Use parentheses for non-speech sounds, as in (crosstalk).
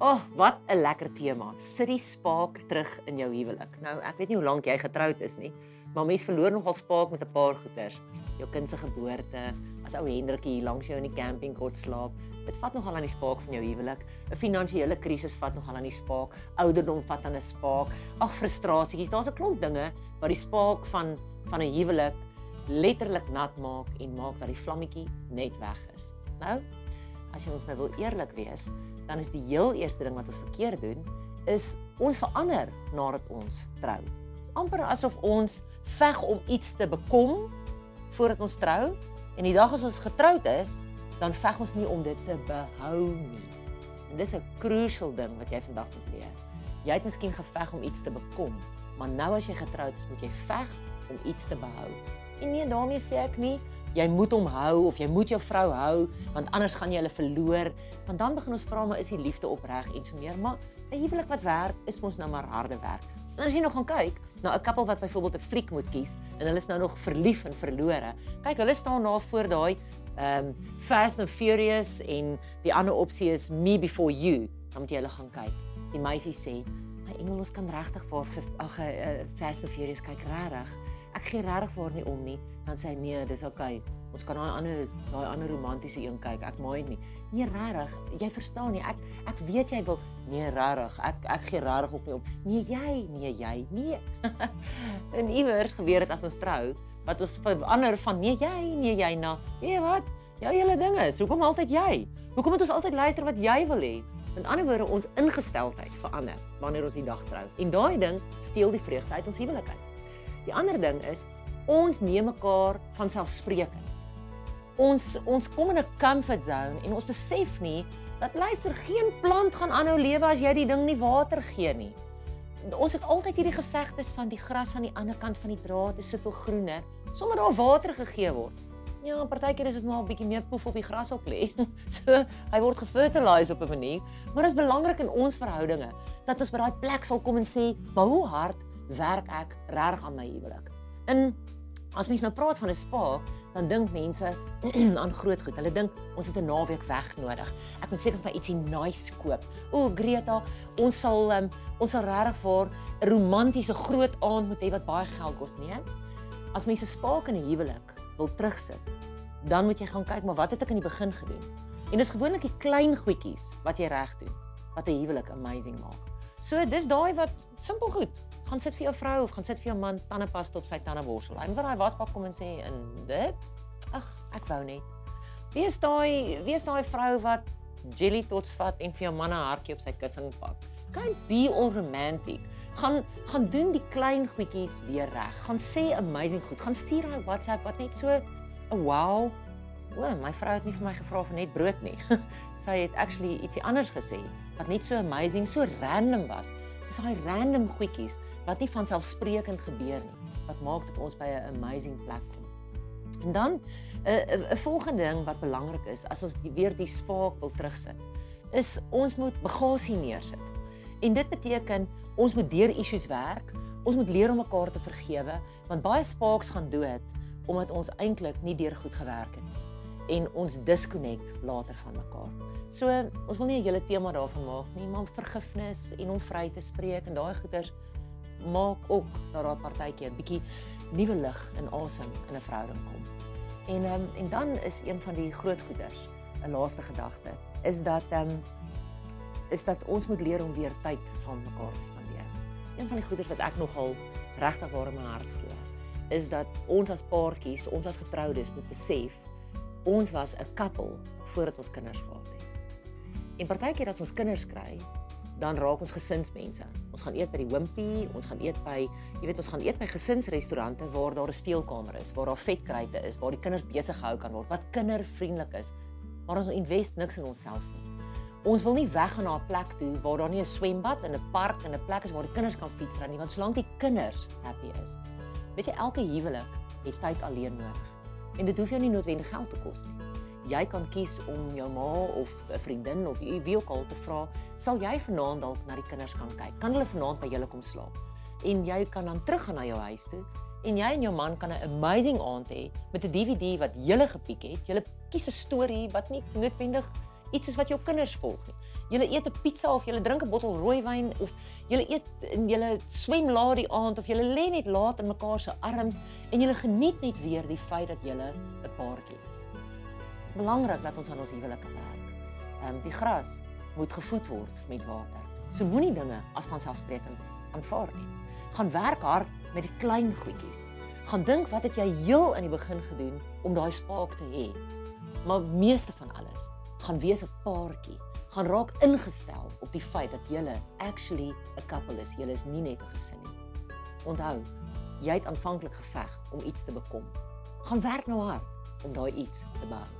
Oh, wat 'n lekker tema. Sit die spaak terug in jou huwelik. Nou, ek weet nie hoe lank jy getroud is nie, maar mense verloor nogal spaak met 'n paar goeters. Jou kind se geboorte, as ou Hendrikie hier langs jou in die campingkot slaap, dit vat nogal aan die spaak van jou huwelik. 'n Finansiële krisis vat nogal aan die spaak. Ouderdom vat aan 'n spaak. Ag, frustrasies. Daar's 'n klomp dinge wat die spaak van van 'n huwelik letterlik nat maak en maak dat die vlammetjie net weg is. Nou, as jy ons nou wil eerlik wees, dan is die heel eerste ding wat ons verkeerd doen is ons verander nadat ons trou. Dit is amper asof ons veg om iets te bekom voordat ons trou en die dag as ons getroud is, dan veg ons nie om dit te behou nie. En dis 'n crucial ding wat jy vandag moet leer. Jy het miskien geveg om iets te bekom, maar nou as jy getroud is, moet jy veg om iets te behou. En nee, daarmee sê ek nie jy moet hom hou of jy moet jou vrou hou want anders gaan jy hulle verloor. Want dan begin ons vra maar is die liefde opreg? en so meer maar 'n huwelik wat werk is mos nou maar harde werk. En as jy nog gaan kyk na 'n koppel wat byvoorbeeld 'n fliek moet kies en hulle is nou nog verlief en verlore. Kyk hulle staan daar voor daai um Fast and Furious en die ander opsie is Me Before You. Dan moet jy hulle gaan kyk. Die meisie sê my engel ons kan regtig vir ag uh, Fast and Furious kyk regtig ek gee regtig vir nie om nie dan sê hy nee, dis oukei. Okay. Ons kan daai ander daai ander romantiese een kyk. Ek maai nie. Nee, regtig, jy verstaan nie. Ek ek weet jy wil nee, regtig. Ek ek gee regtig op nie op. Nee, jy, nee, jy. Nee. (laughs) en iewers gebeur dit as ons trou, wat ons verander van nee, jy, nee, jy na. Nee, wat? Jou hele ding is, hoekom altyd jy? Hoekom moet ons altyd luister wat jy wil hê? In ander woorde, ons ingesteldheid verander wanneer ons die dag trou. En daai ding steel die vreugde uit ons huwelikheid. Die ander ding is ons neem mekaar van selfsprekend. Ons ons kom in 'n comfort zone en ons besef nie dat luister geen plant gaan aanhou lewe as jy die ding nie water gee nie. Ons het altyd hierdie gesegdes van die gras aan die ander kant van die draad is soveel groener sonder daar water gegee word. Ja, partykeer is dit maar 'n bietjie meer poef op die gras op lê. (laughs) So hy word gefertilise op 'n manier, maar dit is belangrik in ons verhoudinge dat ons by daai plek sal kom en sê, "Maar hoe hard werk ek reg aan my huwelik?" In As mens nou praat van 'n spa, dan dink mense (clears throat) aan groot goed. Hulle dink ons het 'n naweek weg nodig. Ek moet seker vir ietsie nice koop. O, Greta, ons sal um, ons sal regtig vir 'n romantiese groot aand moet hê wat baie geld kos, nee? As mense spaak in 'n huwelik wil terugsit, dan moet jy gaan kyk maar wat het ek in die begin gedoen? En dis gewoonlik die klein goedjies wat jy reg doen wat 'n huwelik amazing maak. So dis daai wat simpel goed gaan sit vir jou vrou of gaan sit vir jou man tandepasta op sy tandeborsel. Hy moet daai wasbak kom en sê in dit. Ag, ek wou net. Wie is daai wie is daai vrou wat jelly tots vat en vir jou man 'n hartjie op sy kussing pak? Kan be all romantic. Gaan gaan doen die klein goedjies weer reg. Gaan sê amazing goed. Gaan stuur daai WhatsApp wat net so 'n wow. O, my vrou het nie vir my gevra vir net brood nie. (laughs) Sy het actually ietsie anders gesê wat net so amazing, so random was. Dis daai random goedjies wat nie van selfsprekend gebeur nie wat maak dat ons by 'n amazing plek kom. En dan 'n uh, 'n uh, volgende ding wat belangrik is as ons die, weer die spaak wil terugsit, is ons moet bagasie neersit. En dit beteken ons moet deur issues werk. Ons moet leer om mekaar te vergewe want baie spaaks gaan dood omdat ons eintlik nie deur goed gewerk het nie en ons disconnect later van mekaar. So ons wil nie 'n hele tema daarvan maak nie, maar vergifnis en om vry te spreek en daai goeters maak ook dat daar partykeer 'n bietjie nuwe lig en asem in 'n verhouding kom. En um, en dan is een van die groot goeders, 'n laaste gedagte, is dat ehm um, is dat ons moet leer om weer tyd saam mekaar te spandeer. Een van die goeders wat ek nogal regtig waar in my hart glo, is dat ons as paartjies, ons as getroudes moet besef ons was 'n koppel voordat ons kinders gehad het. En partykeer as ons kinders kry, dan raak ons gesinsmense. Ons gaan eet by die Wimpy, ons gaan eet by, jy weet, ons gaan eet by gesinsrestaurante waar daar 'n speelkamer is, waar daar vetkruite is, waar die kinders besig gehou kan word, wat kindervriendelik is. Maar ons invest niks in onsself nie. Ons wil nie weggaan na 'n plek toe waar daar nie 'n swembad en 'n park en 'n plek is waar die kinders kan fietsry nie, want solank die kinders happy is. Weet jy, elke huwelik het tyd alleen nodig. En dit hoef jou nie noodwendig geld te kos nie jy kan kies om jou ma of 'n vriendin of wie ook al te vra, sal jy vanaand dalk na die kinders gaan kyk? Kan hulle vanaand by julle kom slaap? En jy kan dan teruggaan na jou huis toe en jy en jou man kan 'n amazing aand hê met 'n DVD wat julle gepiek het. Julle kies 'n storie wat nie noodwendig iets is wat jou kinders volg nie. julle eet 'n pizza of julle drink 'n bottel rooiwyn of julle eet en julle swem laat die aand of julle lê net laat in mekaar se arms en julle geniet net weer die feit dat julle 'n paartjie is. Dit is belangrik dat ons aan ons huwelike werk. Ehm um, die gras moet gevoed word met water. So moenie dinge as vanselfsprekend aanvaar nie. Gaan werk hard met die klein goedjies. Gaan dink wat het jy heel in die begin gedoen om daai spaak te hê. Maar meeste van alles gaan wees 'n paartjie. Gaan raak ingestel op die feit dat julle actually 'n couple is. Julle is nie net 'n gesin nie. Onthou, jy het aanvanklik geveg om iets te bekom. Gaan werk nou hard om daai iets te bou.